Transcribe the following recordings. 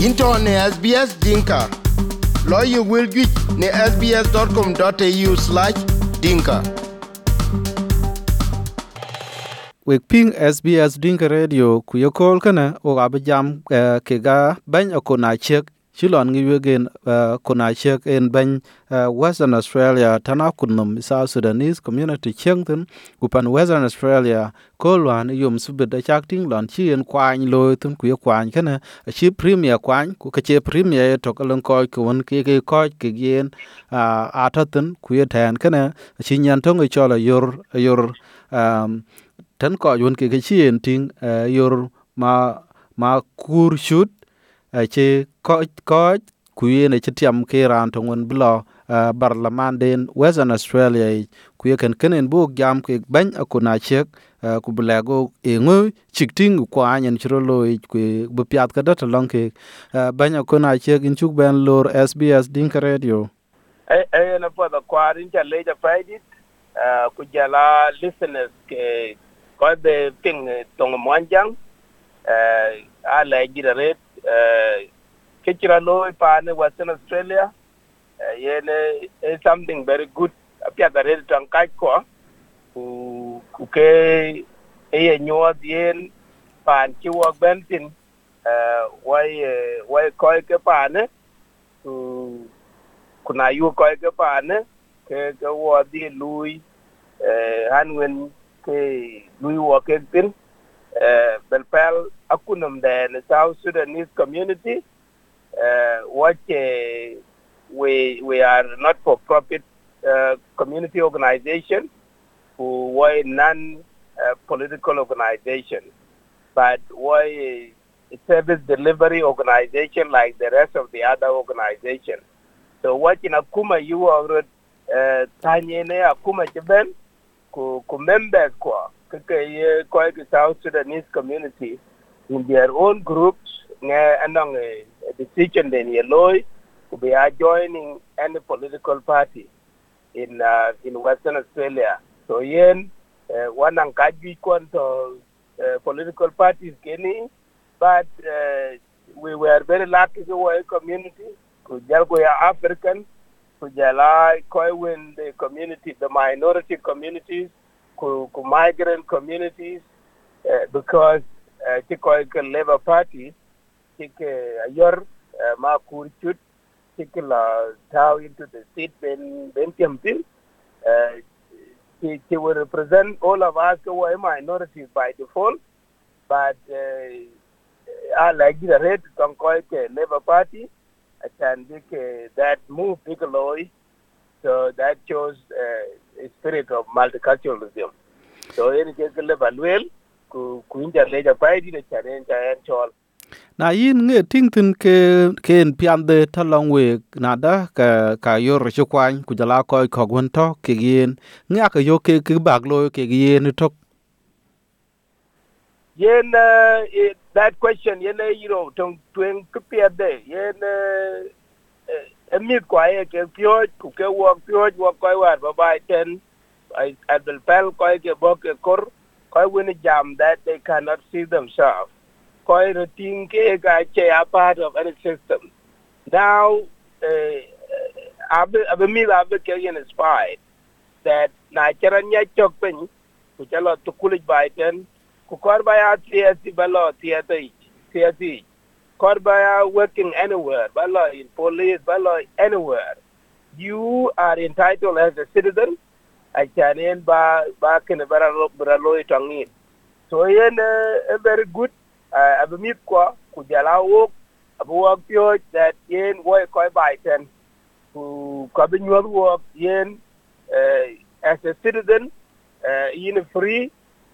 into ne SBS Dinka. Lawyer will get ne sbs.com.au slash dinka. wek ping SBS Dinka Radio ku ye kol kana o abijam jam uh, ke ga ban akona chilon ngi wegen uh, kona chek en ban uh, Western Australia tana kunum South Sudanese community chengten upan Western Australia ko lwan yum subet da chak ting lon chi en kwany lo tun ku ye kwany kana a chi premier kwany ku ke che premier to ka lon ko ku won ke ke ko ke gen uh, ataten ku ye tan kana chi nyan tong e chola yor yor um, tan ko yun ke ke chi chien ting uh, yor ma ma kur shut uh, che ko ko ku ye ne chitiam ke ran to ngun blo uh, barlaman den western australia i, ku ye ken kenen bu jam ke ban akuna chek uh, ku blago e ngo chikting ku anyen chro loy ku e bu piat ka dot long ke. Eh, uh, ban akuna chek in chuk ben lor sbs din radio. E e na pa da kwarin cha le ja faidit ku jala listeners ke ko be ping tong mwanjang a le gira red eh kichira lo pa ne western australia eh yene is something very good apia da red tang kai ko ku ku ke e nyo yen pan chi wo bentin eh wai wai ko ke pa ne ku kuna yu ko ke pa ne ke ke wo di lui eh hanwen ke lui wo ke tin uh, belpel akunum the the South Sudanese community uh, what uh, we we are not for profit uh, community organization who were non uh, political organization but why service delivery organization like the rest of the other organization. So what in akuma you are uh, tanyene akuma chiben ku ku members kwa kake ye ko ke South Sudanese community in their own groups nge anong a decision den ye loy to be are joining any political party in uh, in Western Australia. So yen uh, wanang kaji kon to uh, political parties keni but uh, we were very lucky to our community ku jalgo ya African kujala koi when the community, the minority communities, ku migrant communities, uh, because uh, koi ke Labour Party, ayor uh, ma kurchut, kike la tau into the seat ben ben tiampil, uh, he, he will represent all of us who are minorities by default, but I like the red koi ke Labour Party, and that move Bigeloy, so that shows uh, a spirit of multiculturalism. So in case the level well, ku kunja leja paidi the challenge and chol. Na yin nge ting tin ke ken pian de talong we na da ka ka yo ro chu kwan ku jala ko ko gun to ke yin nga ka yo ke ke bag lo ke yin to Yen uh, eh, it, eh, that question yen uh, you know tong twen ku pia de. Yen uh, emit kwa ye ke pyo ku ke wo pyo wo ko wa ba ba ten. I adel pel ko ke bo ke kor. Ko win jam that they cannot see themselves. Ko routine ke ga che a part of any system. Now ke yen inspired that na chara nya chok pen ku chalo to kulit ba ten ku kor ba ya tiesi ba lo tiesi tiesi kor ba ya working anywhere ba lo in police ba lo anywhere. You are entitled as a citizen. A chanen ba ba kene bara bara lo itangin so yen uh, very good uh, abu mit ko ku jala wo abu wo pyo that yen wo ko ba ten ku ko bi nyod wo yen uh, as a citizen uh, yin free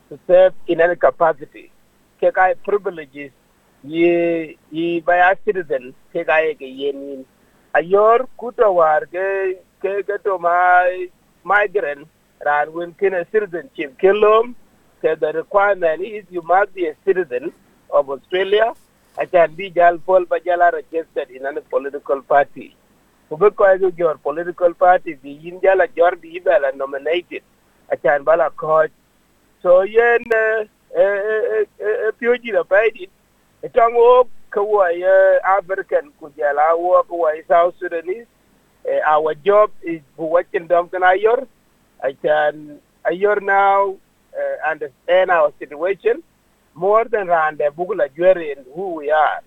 to serve in any capacity. Ke kai privileges ye ye by a citizen ke kai ke yen ayor kuta war ke ke ke to my migrant ran when kin a citizenship. Kelom ke the requirement is you must be a citizen of Australia I can be jal pol bajala registered in any political party. Kube ko your political party be yin jala jordi ibala nominated. I can bala coach so yen eh, eh, eh, pyoji da paidi itang o kawa ya African kujala wa kawa South Sudanese. Our job is watching them can ayor. I can ayor now uh, understand our situation more than around the Bugula Jwere and who we are.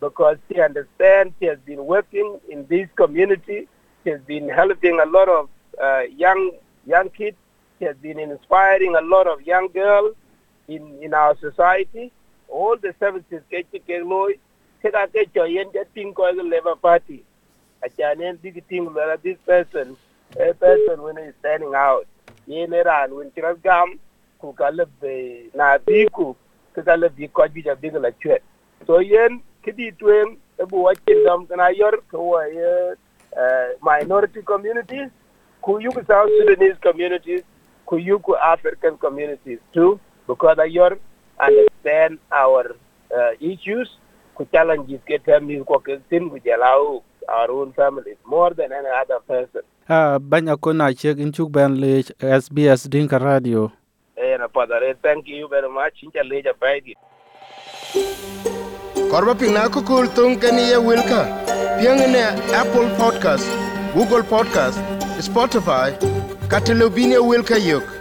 Because she understands she has been working in this community. She has been helping a lot of uh, young young kids. She has been inspiring a lot of young girls in, in our society. All the services Kechi Keloy, Keka Kecho Yen Ting Koi the Labour Party. I can big thing that this person, a person when he's standing out. Yen Iran, when Chiras Gam, Kukalib na Biku, Kukalib Biko Bija Big La Chwet. So Yen Kidi Twin, Ebu Watching them, and I yor uh, minority communities, Kuyuku South Sudanese communities, Kuyuku African communities too, because I yor understand our uh, issues, ku challenges get them is tin ku allow our own families more than any other person. Uh, banya ko na chek in chuk ben le SBS Dinka Radio. Eh, padare, thank you very much. Incha leja baidi Korba pina na kukul tung wilka. piangne Apple Podcast, Google Podcast, Spotify, Catalubinia wilka yok.